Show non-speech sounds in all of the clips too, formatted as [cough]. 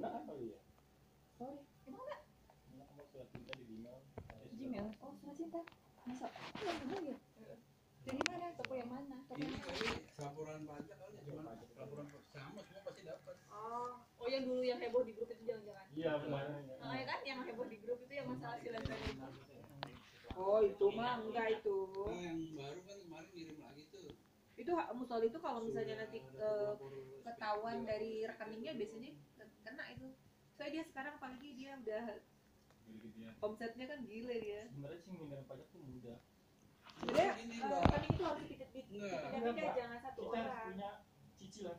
Kan kali ya? sorry. Emang enggak? Enggak kamu surat cinta di Gmail. Gmail. oh surat cinta? Masa? Oh nggak bener ya dari mana? Toko yang mana? Toko yang mana? laporan pajak kali ya, cuman laporan sama semua pasti dapat. Oh, oh yang dulu yang heboh di grup itu jangan-jangan. Iya benar. Nah, ya kan? Yang heboh di grup itu yang masalah silat tadi oh itu mah enggak itu. Nah, yang baru kan kemarin ngirim lagi tuh. itu musol itu kalau misalnya nanti lapor ketahuan dari rekeningnya biasanya kena itu soalnya dia sekarang apalagi dia udah omsetnya kan gila dia Sebenarnya sih ngindarin pajak tuh mudah. sebenarnya Mbak. rekening itu harus dikit dikit Enggak. Tapi jangan satu Kita orang. punya cicilan.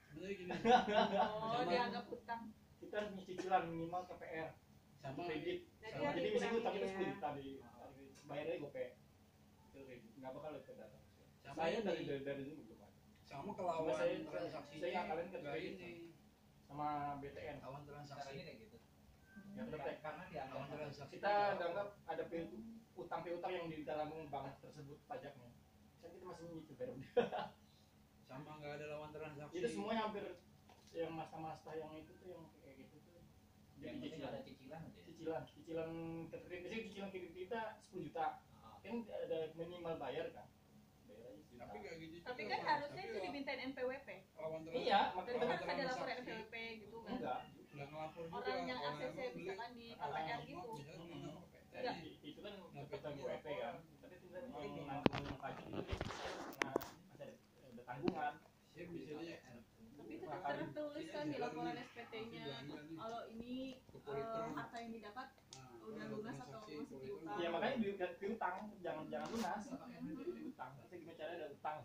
Sebenarnya gini, [laughs] Oh, dianggap hutang. Kita harus punya cicilan minimal KPR. sama kredit. Jadi Sama- Jadi misalnya dikurangin utang kita ya. 10 juta di bayarnya gope. Itu kredit. Nggak bakal ke data. sama Saya dari dari dari dulu belum ada. sama kelawan Saya- transaksinya saya kalian kan ini Sama BTN. lawan transaksi kayak gitu Yang tetap karena dianggap transaksi kita anggap ada utang piutang yang di dalam bank tersebut pajaknya. Kan kita masih nyicil bayar. [laughs] sama nggak ada lawan transaksi Itu semuanya hampir yang masa-masa yang itu tuh yang kayak gitu tuh. yang Jadi penting ada cicilan. cicilan aja Cicilan, cicilan kredit, biasanya cicilan kredit kita 10 juta. Ah, Kan ada minimal bayar kan. Bayar aja 10 tapi gitu Tapi kan harusnya itu lawan- dimintain NPWP. Iya, makanya kan ada laporan. NPWP gitu kan. enggak. Orang yang emang beli misalkan di KPR gitu. Hmm. Enggak. Itu kan WP kan. Tapi pajak itu nah ada, tanggungan. Tapi tetap tertulis kan di laporan SPT-nya kalau ini eh, harta yang didapat Nah, udah lunas atau masih diutang. Iya makanya di piutang jangan jangan lunas. Jadi utang. Tapi gimana caranya ada utang.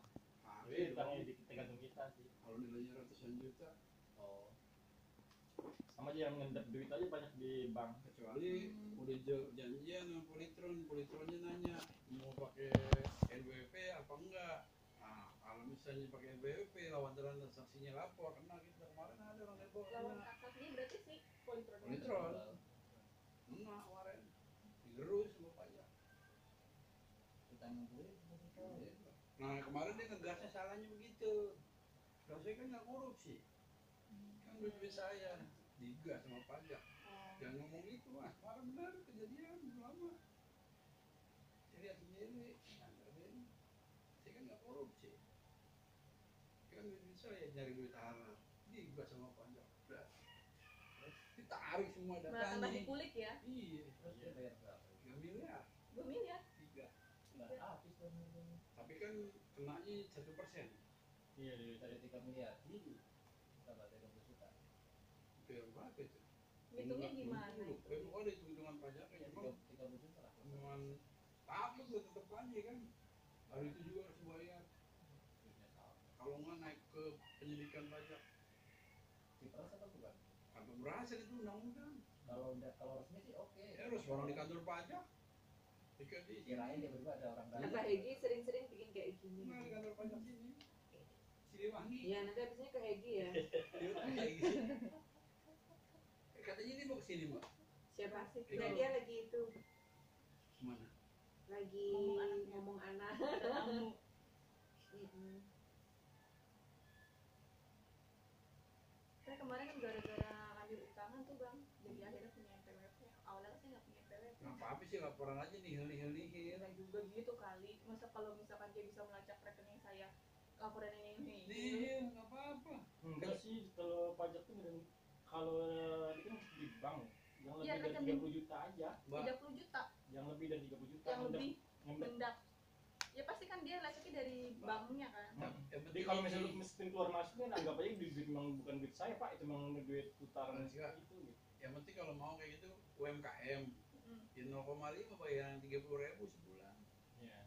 Jadi iya, utangnya di tergantung kita sih. kalau nilainya ratusan juta Oh. Sama aja yang ngendap duit aja banyak di bank. kecuali udah j- janjian sama Politron Politronnya nanya mau pakai NWP apa enggak nah kalau misalnya pakai NWP lawan transaksinya lapor kena kita kemarin ada orang lapor lawan kena transaksinya berarti sih politron. Politron kena kemarin digerus sama pajak utang gue nah kemarin dia ngegasnya salahnya begitu. Kalau saya kan nggak korupsi. Kan duit duit saya. Digas sama pajak. Oh. jangan ngomong gitu mas. Kemarin benar kejadian lama. Saya lihat sendiri. Nah, ini. saya kan nggak korupsi. Kan duit duit saya nyari duit haram digas sama pajak. Udah. Ditarik semua Malah tambah datanya. dikulik ya. iya terus bayar berapa tiga miliar Dua miliar. tiga nggak habis tuh tapi kan kenanya satu persen. Iya dari tiga miliar. Berapa tiga puluh juta. Biar berapa itu? Hitungnya gimana itu? Ada hitung-hitungan pajaknya ya tiga puluh juta lah. cuman takut gue tetep aja kan. Hari itu juga harus bayar tahu kalau nggak naik ke penyelidikan pajak. Diperas apa bukan? Kagak berhasil itu undang-undang. Kalau udah kalau resmi sih oke. Ya harus orang di kantor pajak kirain dia berdua ada orang Pak Hegi sering-sering bikin kayak gini. Nah, di kantor pajak sini Siliwangi Iya, nanti abisnya ke Hegi ya. [laughs] katanya ini mau ke sini mbak Siapa? Kasih Nah, dia lagi itu, ke mana lagi Ngomong anaknya. ngomong anak. [laughs] Tamu. Mm-mm. Saya kemarin kan gara-gara ngambil utangan tuh bang, jadi akhirnya punya NPWP. Awalnya kan saya nggak punya NPWP. nggak apa-apa sih laporan aja nih hil hil nihil Ya juga gitu kali. Masa kalau misalkan dia bisa melacak rekening saya, laporan ini ini. nihil nggak apa-apa Enggak sih kalau pajak tuh kalau kan di bank yang lebih Iya, dari rekening. 30 juta aja, mbak 30 juta yang lebih dari 30 juta. yang lebih mendak. Ya pasti kan dia lacaknya dari banknya kan. yang Jadi kalau misalnya lu mesti keluar masuk kan anggap aja duit duit memang bukan duit saya pak, itu memang duit putaran Enggak. itu. Gitu. yang penting kalau mau kayak gitu UMKM. Ya 0,5 bayar yang 30 ribu sebulan. Iya.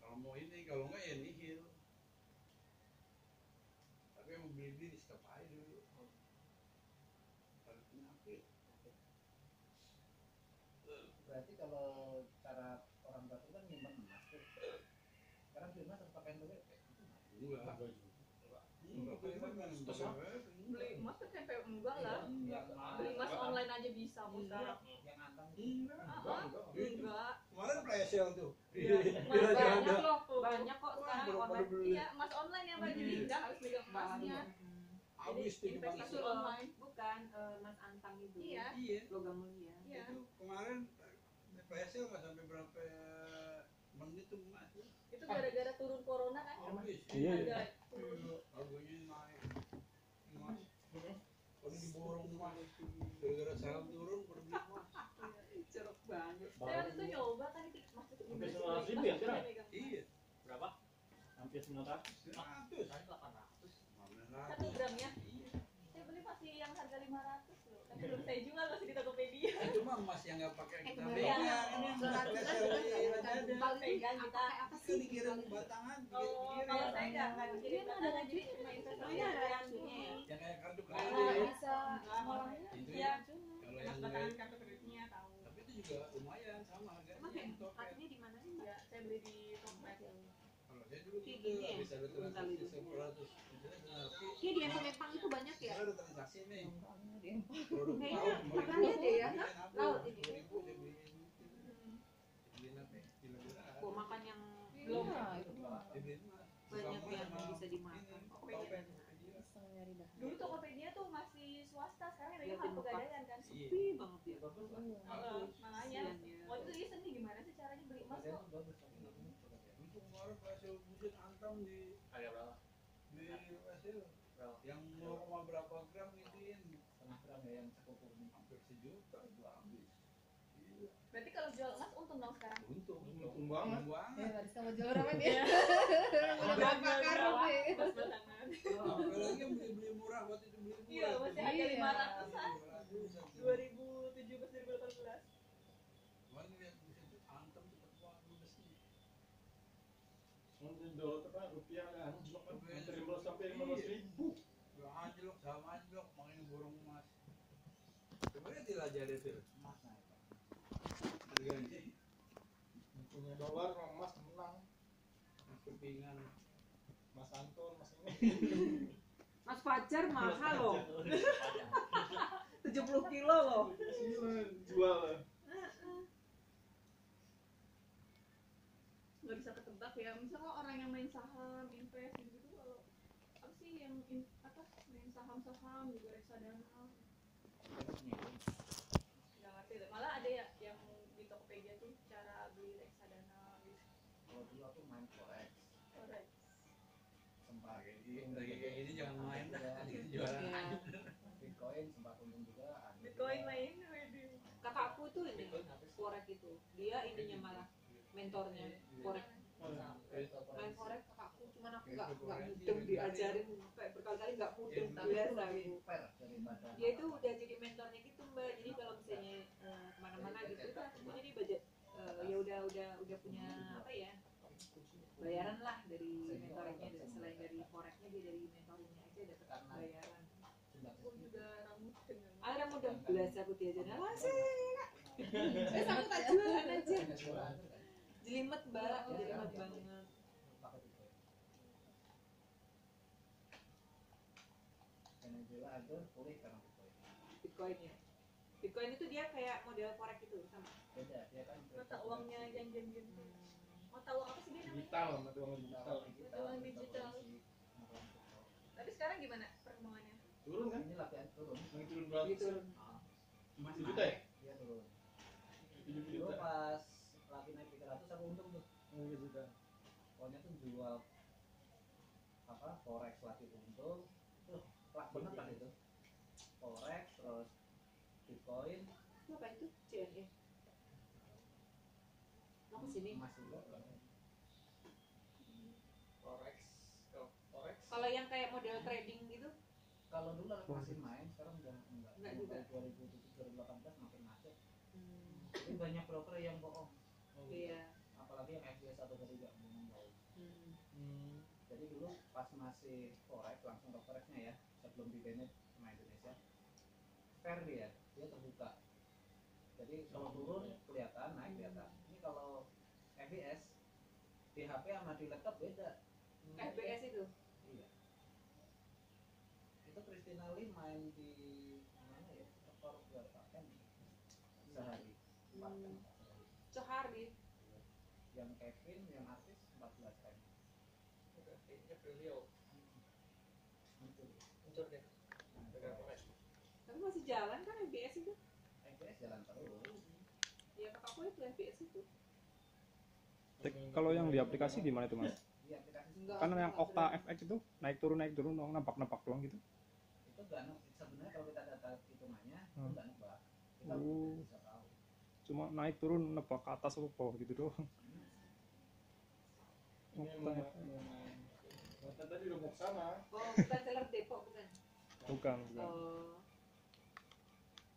kalau mau ini kalau enggak ya nihil. Tapi yang mau beli beli di stop aja dulu. Tarik penyakit berarti kalau cara orang batu kan nyimpan emas tuh. Sekarang emas harus pakai NPWP enggak. Beli emas kan Terus Beli emas sampai enggak lah. Beli emas online aja bisa kok sekarang. Antang enggak enggak. kemarin flash sale tuh Iya, emas banyak loh. Banyak kok sekarang online. Iya, emas online yang lagi Hmm. tidak harus pegang emasnya. habis tuh di investasi online. bukan eh, Mas Antang itu Iya. Iya. logam mulia Iya. Itu kemarin PSL nggak sampai berapa menit tuh emas tuh. Itu gara-gara turun corona kan. Habis. Iya, iya. Iya, Harganya naik. Emas. Kalau diborong emas gara-gara saham turun pada beli emas. Banget Saya itu nyoba kan itu maksudnya 900 ribu ya sekarang? Iya. Berapa? Hampir 900. Seratus. Saya 800. Satu gramnya. Iya. Saya beli masih yang harga 500 loh. Tapi belum saya jual masih di Tokopedia. Itu mah emas yang nggak pakai Eh, kita pegang. ya, Ini yang Pegang kita. kayak apa sih? dikirim batangan, Oh, dikirim. kalau saya enggak kan jadi Dia mah batangan ada jadi cuma investasi. Iya, ya? Yang kayak kartu kredit. bisa orangnya Iya. ya. Kalau yang batangan kartu itu juga lumayan sama harganya. emang kayak di mana sih Ya, saya beli di Tokped. Kalau saya dulu Kayak gini ya? bisa Iya di empang-empang itu banyak ya. ada transaksi nih. Empang. Kayaknya lihat deh ya. Laut ini. Makan yang Belum. Iya, mah. banyak yang bisa dimakan. Dulu Tokopedia tuh masih swasta, sekarang Iya, Mekah. pegadaian kan. Iya. sepi banget ya bagus lah Iya. Makanya Kasian ya. waktu itu iseng nih gimana sih caranya beli emas kok ya. Itu kemarin Busin antam di Harga berapa? di Berapa? yang 0, berapa gram gituin gram ya yang hampir sejuta itu habis. Iya. berarti kalau jual emas untung dong sekarang Untung, Untung banget. Eh, banget. baris sama jual berapa dia? Udah berapa karung nih? Batangan [laughs] Apalagi yang beli-beli murah waktu itu beli murah. Iya, masih harga Iya. 500-an. 500-an. 2017 2018 Kemarin lihat di situ antam tuh terkuat ludesnya. Untuk dolar apa rupiah kan anjlok kan Rupiah hampir 15 sampai 15 ribu. Udah anjlok sama anjlok borong emas. Emas naik harganya. Punya dolar emas menang. Kepingan. Mas Anton, Mas ini. Mas Fajar mahal loh 70 [laughs] kilo loh jual. nggak bisa ketebak ya misalnya orang yang main saham invest gitu kalau apa sih yang in, apa main saham-saham juga reksadana nggak ngerti deh. malah ada ya yang di Tokopedia tuh cara beli reksadana gitu Kalau dulu aku main Forex. Lagi kayak gini jangan main dah. Jadi jualan. Bitcoin sempat untung juga Bitcoin main kakakku tuh ini forex itu. Dia ininya malah mentornya forex. Main forex kakakku. Cuman aku nggak nggak mudeng diajarin. Kayak berkali-kali nggak mudeng biasa gitu. Dia itu udah jadi mentornya gitu mbak. Jadi kalau misalnya eh, ke mana-mana gitu itu pokoknya dia budget ya udah udah udah punya apa ya bayaran lah dari mentoringnya dan selain dari forexnya dia dari mentoringnya aja dapat bayaran. aku juga rambut dengan ada mudah belas aku diajarin lah sih eh kamu [laughs] tak jualan aja. jelimet mbak. Jelimet banget. Bitcoin Venezuela hancur pulih karena Bitcoin. Bitcoin ya. Bitcoin itu dia kayak model forex itu sama. Beda dia kan mata uangnya yang yang gitu mata uang apa sih dia namanya Digital, mata uang digital. digital Uang digital. tapi sekarang gimana perkembangannya Turun kan? ini latihan turun Lagi turun berapa? gitu Emas 1 juta ya? dia turun 7 dulu juta. pas lagi naik 300 aku untung tuh 7 juta. pokoknya tuh jual apa forex lagi untung tuh plak banget lah itu forex terus bitcoin apa itu CNE emas juga Forex. Kalau Forex. kalau yang kayak model trading gitu? Kalau dulu aku masih main sekarang udah enggak Enggak juga. 2017 2018 makin macet. Tapi banyak broker yang bohong. Iya. apalagi yang FBS atau dari gak bohong Hmm. Hmm. jadi dulu pas masih forex langsung ke forexnya ya sebelum di banned sama Indonesia. Fair dia dia terbuka. Jadi kalau turun kelihatan naik kelihatan. Ini kalau FBS di HP sama di laptop beda. FBS itu? Iya. Itu Christina Lee main di mana ya skor berapa kan sehari. Empat kan sehari. sehari yang Kevin yang artis 14 kan Kayaknya beliau Muncul. muncul deh. masih jalan kan FBS itu? IPS jalan terus. Ya kakakku itu FBS itu Kalau yang di aplikasi gimana itu mas? Kan aku yang Okta. FX itu naik turun naik turun dong, nampak nampak doang gitu. itu nggak nu- sebenarnya kalau kita data hitungannya itu Hmm. nggak nebak kita Oh. bisa tahu Cuma naik turun nebak ke atas atau ke bawah gitu doang. Ini Okta FX. Ternyata tadi udah mau ke sana. oh bukan seller Depok bukan Bukan, bukan. oh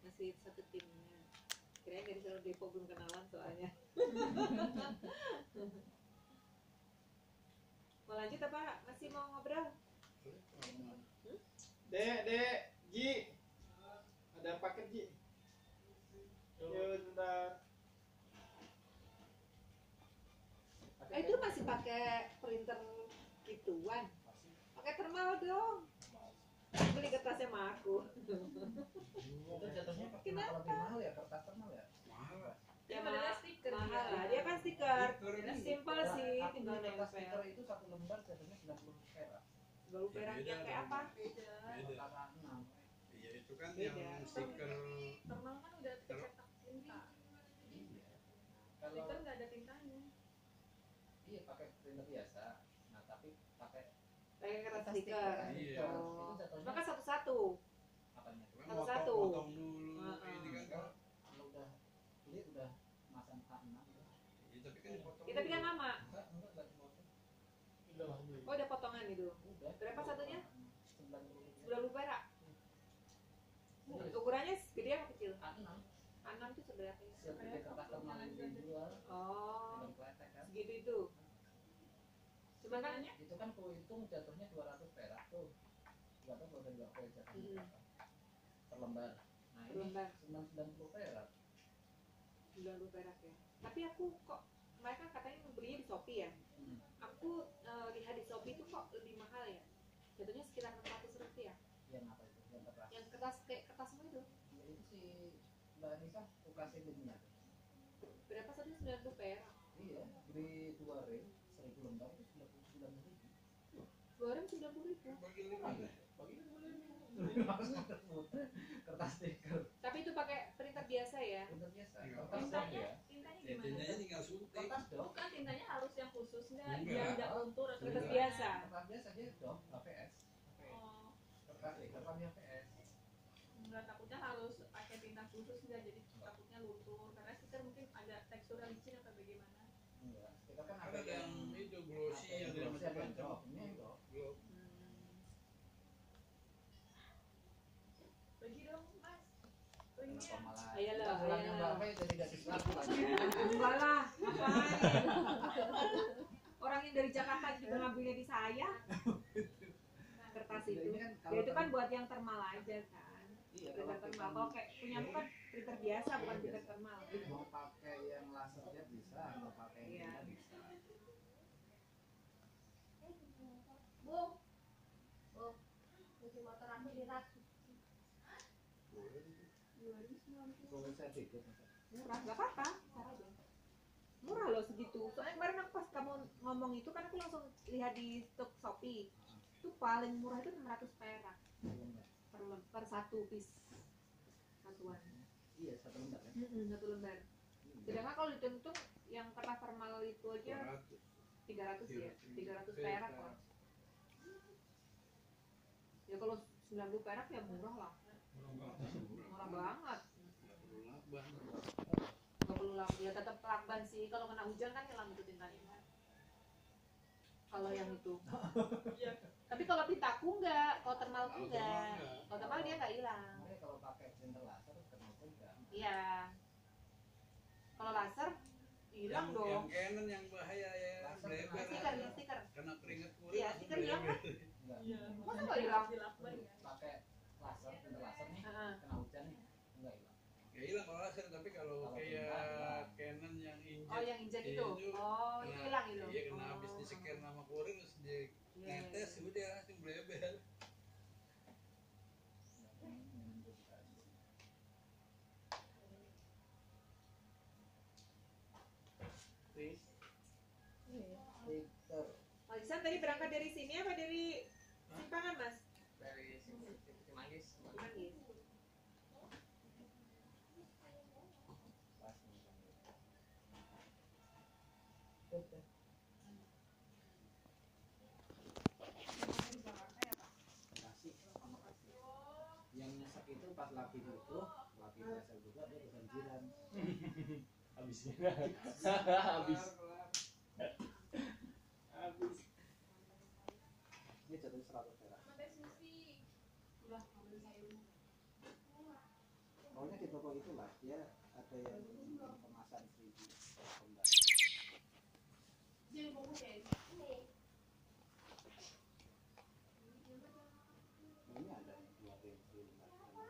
masih satu timnya kirain dari seller Depok belum kenalan soalnya. [laughs] Mau lanjut apa? Masih mau ngobrol? Dek, dek, Ji. Ada paket Ji. Yuk, sebentar. eh itu masih pakai printer gituan? Pakai thermal dong kertasnya sama aku. Itu jatuhnya kenapa? lebih mahal ya kertas thermal ya? Mahal. Ya Dia modelnya mahal stiker mahal dia. lah. Dia kan stiker. Stiker ini. simple sih tinggal kertas nempel. stiker itu satu lembar jatuhnya 90 perak. Baru perak. Beda yang kayak apa? beda. Beda. iya itu kan Beda. yang stiker thermal kan udah tercetak tinta. Iya. Kalau stiker nggak ada tintanya. Iya pakai printer biasa pakai kertas stiker. Iya. Oh. itu jatuhnya. Maka satu-satu. Kan Satu-satu. potong potong dulu Heeh. ini kan Kalau kalau udah beli udah masang A6 ya. Tapi kan dipotong kita bikin dulu. lama. Enggak enggak enggak dipotong. Oh ada potongan itu? Udah. Berapa satunya? 90 90 perak. Ukurannya gede apa kecil? A6 enam. Tuh seberapa ya? oh dengan kletek kan segitu itu cuma kan itu kan ku hitung jatuhnya 200 perak tuh. Nggak tahu kalau dari waktu jatuhnya Hmm. berapa. Per lembar nah Per ini lembar. 990 perak. 90 perak ya. Tapi aku kok mereka katanya belinya di Shopee ya. Hmm. aku eh, lihat di Shopee itu kok lebih mahal ya. Jatuhnya sekitar 400 rupiah. Yang apa itu? Yang kertas? Yang kertas kayak kertas semua itu. Ya, itu si mbak Anissa aku kasih linknya berapa satu 90 perak. Iya beli dua ring 1000 lembar. itu 99 ribu dua orang 90 ribu. Bagi lima deh kertas stiker. Tapi itu pakai printer biasa ya? Printer biasa. Iya. tintanya ya tintanya ya gimana? Tintanya tinggal suntik. Kertas dong. Bukan tintanya harus yang khusus nggak. Enggak. biar nggak luntur atau Kertas gimana? biasa. kertas biasa aja dong HPS oh. Kertas stiker kan HPS nggak takutnya harus pakai tinta khusus nggak jadi takutnya luntur. Karena stiker mungkin ada teksturnya licin atau bagaimana? Enggak stiker kan ada yang itu glossy yang yang macam ada yang macam drop ini yang drop Gloss. pergi dong mas kenapa malah Ayolah, kita pulangnya jadi lagi enggak lah ngapain? Orang yang dari Jakarta juga ngambilnya di saya. Kertas itu. Kan ya itu kan buat yang thermal aja kan. Iya printer kalau kayak punya aku kan printer biasa bukan printer thermal Tapi mau pakai yang lasernya bisa, mau pakai yang Iya. bisa. bu kunci motor aku di rak Kalau saya pikir, murah nggak apa-apa. Murah loh segitu. Soalnya kemarin aku pas kamu ngomong itu kan aku langsung lihat di stok shopee. Itu paling murah itu 600 perak. Per, per satu piece. Satuan. Iya, satu lembar ya. Mm-mm, satu lembar. Sedangkan kalau ditentung yang kertas thermal itu aja 300 ya? 300 perak kok ya kalau 90 perak ya murah lah. Murah banget nggak perlu lakban ya tetap lakban sih. Kalau kena hujan kan hilang itu tintanya kalau yang itu. Iya. tapi kalau tintaku enggak kalau thermalku Kalau enggak kalau thermal dia enggak hilang. Kalau pakai printer laser kenapa enggak? iya. Kalau laser hilang yang, dong. Yang Canon yang bahaya ya stiker stiker. Kena keringet kulit Iya, stiker hilang kan? Enggak. iya. Masa nggak hilang? dilakban ya Pakai laser, printer laser nih, Heeh. kena hujan nih, enggak hilang. ya hilang kalau laser tapi kalau Kalau kayak. Canon yang injet oh yang injek itu oh itu kena- hilang itu iya kena Oh. habis di scan nama kurir terus dia Iya, iya, netes iya. udah langsung bleber Mas Isan tadi berangkat dari sini apa dari Simpangan mas? dari Cimanggis. Cimanggis. itu pas laki butuh pressure juga dia kebanjiran habisnya habis habis dia jatuh 100 perak pokoknya di toko itulah dia ada yang kemasan seribu kembali ini ada dua ribu lima ribu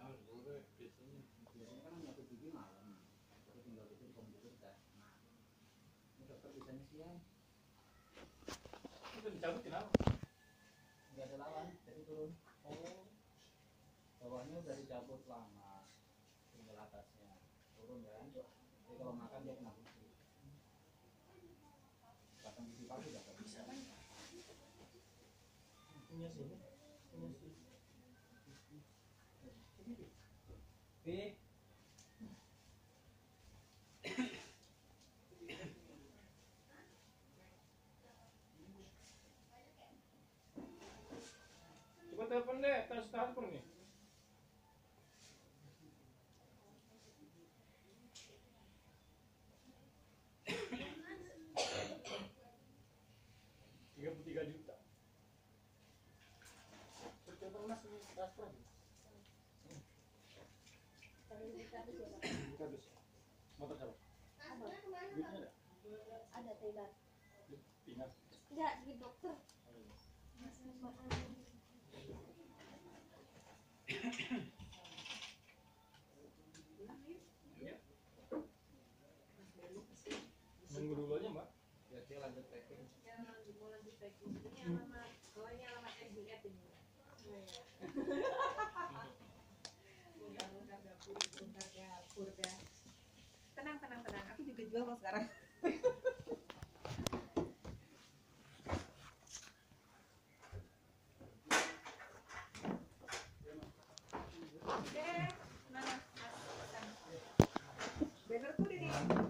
Ah, sore biasanya. biasanya kan nyatu gigi malam tapi tinggal itu di komputer dah nah bisanya siang itu dicabut kenapa nggak ada lawan. Jadi turun. Oh bawahnya udah dicabut lama. Tinggal atasnya turun kan jadi kalau makan dia kena. Gigi pasang gigi palsu udah bisa punya sini punya sini Eh, coba telepon transfer nih tiga puluh tiga juta mas ini transfer. Motor siapa? Ada? Ada tidak? Tinggal. Enggak, di dokter. Nunggu dulu aja mbak. dia lanjut packing Ya, lanjut mau lanjut packing. Ini alamat, oh ini alamat SDF ini. Bongkar-bongkar dapur, bongkar dapur dah. Tenang, tenang, tenang. Aku juga jual kok sekarang. time.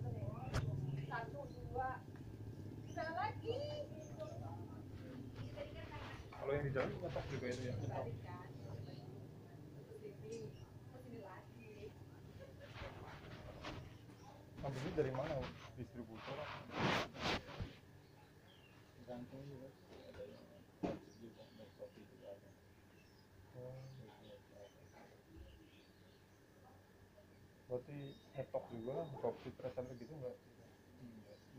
kalau yang di jalan nyetok juga itu ya nyetok Ambilnya dari mana distributor? Gantung juga. berarti netok juga lah dropship presennya gitu enggak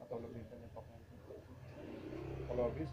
atau lebih ke netoknya? kalau habis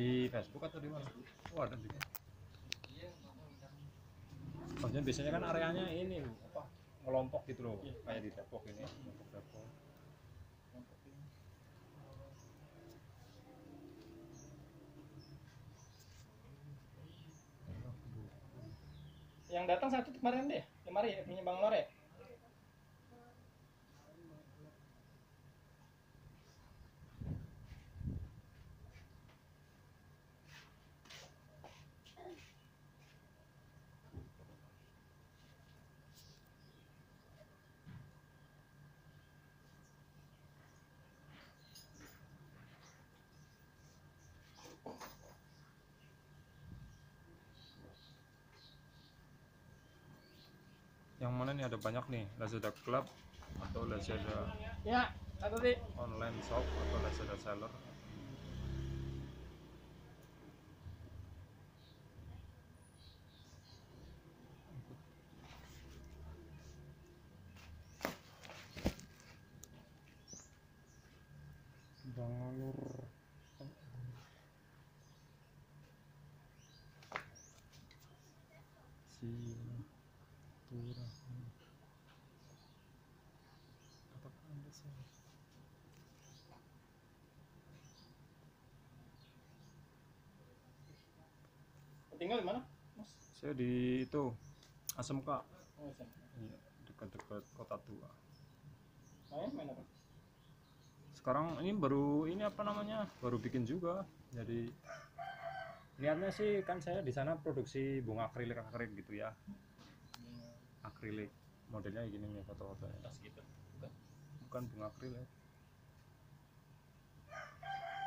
Di Facebook atau di mana? Oh ada juga. Maksudnya biasanya kan areanya ini apa ngelompok gitu loh, kayak di Depok ini, Depok Depok. Yang datang satu kemarin deh, kemarin ya, punya Bang Lore. Yang mana nih? Ada banyak nih, Lazada Club atau Lazada Ya, online shop atau Lazada seller. Silaturahmi. Apakah anda salah? Tinggal di mana? Mas. Saya di itu ASMK, Oh, iya, dekat-dekat kota tua. Main main apa? Sekarang ini baru ini apa namanya? Baru bikin juga. Jadi niatnya sih kan saya di sana produksi bunga akrilik akrilik gitu ya. Akrilik modelnya gini nih foto-fotonya. Tas gitu. Bukan bunga akrilik.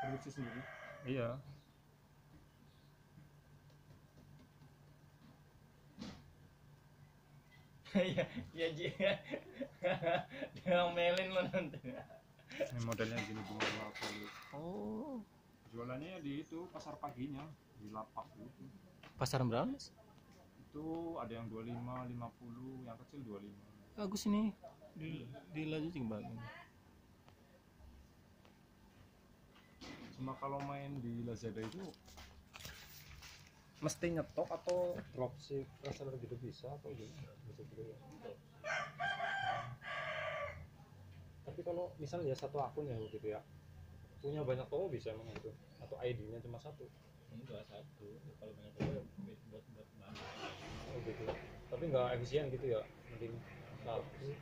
Produksi sendiri. Iya. Iya, iya Ji. Dia melin lo nanti. Ini modelnya gini bunga bunga akrilik. Oh. Jualannya di itu pasar paginya di lapak gitu. Pasar berapa, Mas? Itu ada yang 25, 50, yang kecil 25. Bagus ini. Di di bagus. Cuma kalau main di Lazada itu mesti nyetok atau dropship reseller gitu bisa atau gimana? Bisa juga ya. Tapi kalau misalnya ya satu akun ya gitu ya punya banyak toko bisa emang itu atau ID-nya cuma satu Enggak satu. Kalau banyak toko buat buat buat banyak. oh gitu tapi nggak efisien gitu ya mending satu Ini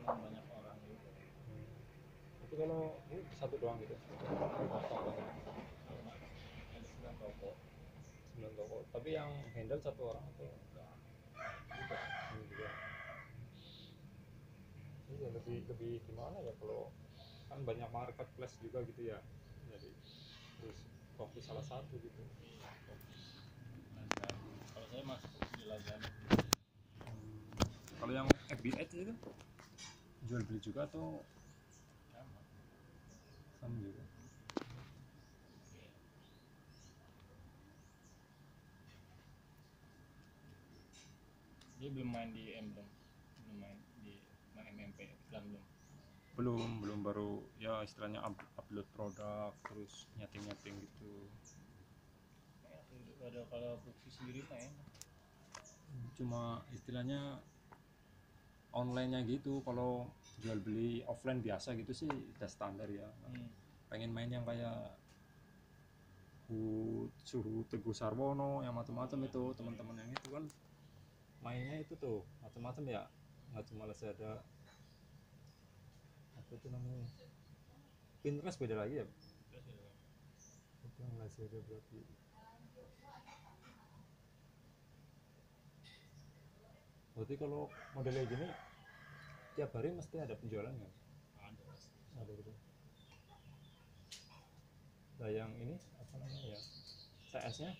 memang banyak orang gitu. Hmm. tapi kalau ini satu doang gitu sembilan toko. sembilan toko tapi yang handle satu orang atau iya lebih lebih gimana ya kalau kan banyak marketplace juga gitu ya jadi terus fokus salah satu gitu Lazada. Kalau saya masuk di Lazada. kalau yang FBH itu jual beli juga atau Sama. sama juga Dia belum main di M belum. Belum main di main MP iklan belum. belum belum baru ya istilahnya up- upload produk terus nyeting nyeting gitu Ada kalau produksi sendiri main. cuma istilahnya online nya gitu kalau jual beli offline biasa gitu sih udah standar ya. Hmm. pengen main yang kayak Hu Suhu Teguh Sarwono yang macam-macam itu teman-teman yang itu kan mainnya itu tuh macam-macam ya. Nggak cuma Lazada. Apa itu namanya? Pinterest beda lagi ya? Itu yang Lazada berarti berarti kalau modelnya gini tiap hari mesti ada penjualan nggak? Ada gitu. Nah yang ini apa namanya ya CS nya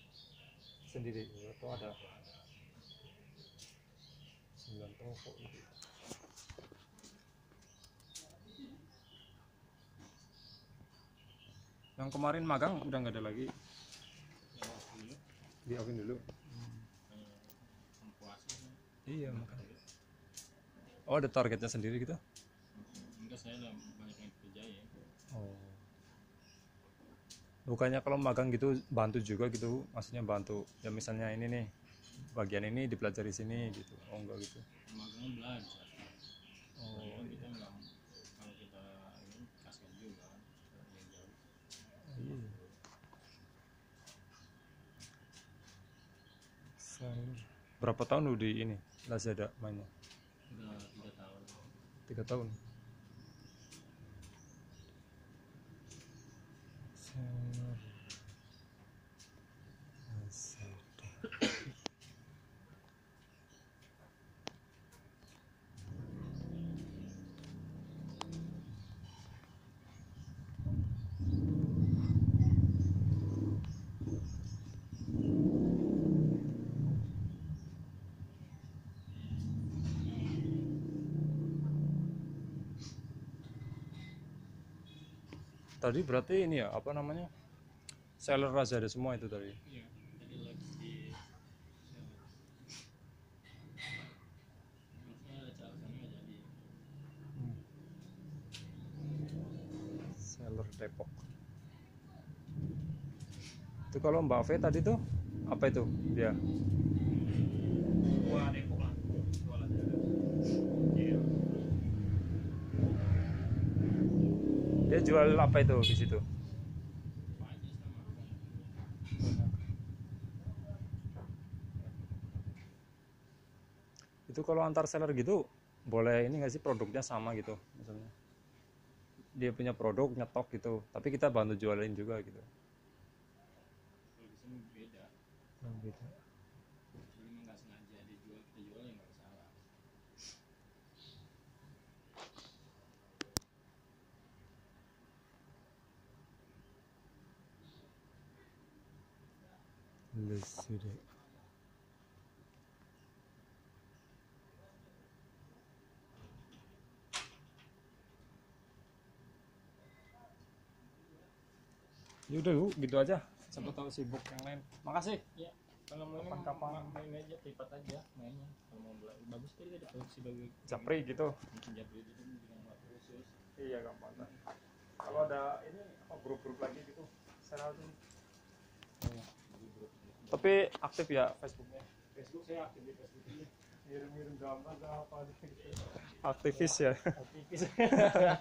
sendiri atau ada? 9 toko gitu. Yang kemarin magang udah nggak ada lagi? Di dulu iya makanya oh ada targetnya sendiri gitu enggak saya lah banyak yang kerja ya Oh. Bukannya kalau magang gitu bantu juga gitu, maksudnya bantu. Ya misalnya ini nih, bagian ini dipelajari sini gitu. Oh enggak gitu. magangnya belajar Oh. Soalnya kita kalau kita ini kasihan juga kan yang jauh Iya. Berapa tahun lu di ini Lazada mainnya? tiga tahun Tiga tahun. Tadi berarti ini ya apa namanya? Seller Lazada semua itu tadi. iya lagi di ada Seller Depok. Itu kalau Mbak V tadi tuh apa itu dia? dua depok lah dua Lazada iya Dia jual apa itu di situ? Itu kalau antar seller gitu boleh ini nggak sih produknya sama gitu misalnya. Dia punya produk nyetok gitu, tapi kita bantu jualin juga gitu. kalau di sini beda jadi emang nggak sengaja dijual kita jual ya nggak Lazada. Yaudah Bu, gitu aja. Siapa tahu sibuk yang lain. Makasih. ya kalau mau ini Kapan-kapan. ma- main aja privat aja mainnya kalau mau bela- bagus tuh ada produksi bagi Japri gitu. Japri itu bilang nggak khusus Iya gampang. Kalau ada ini apa grup-grup lagi gitu, saya tuh. Tapi aktif ya Facebooknya. Facebook saya aktif di Facebook Ngirim-ngirim gambar apa gitu. Aktivis ya. aktivis [laughs]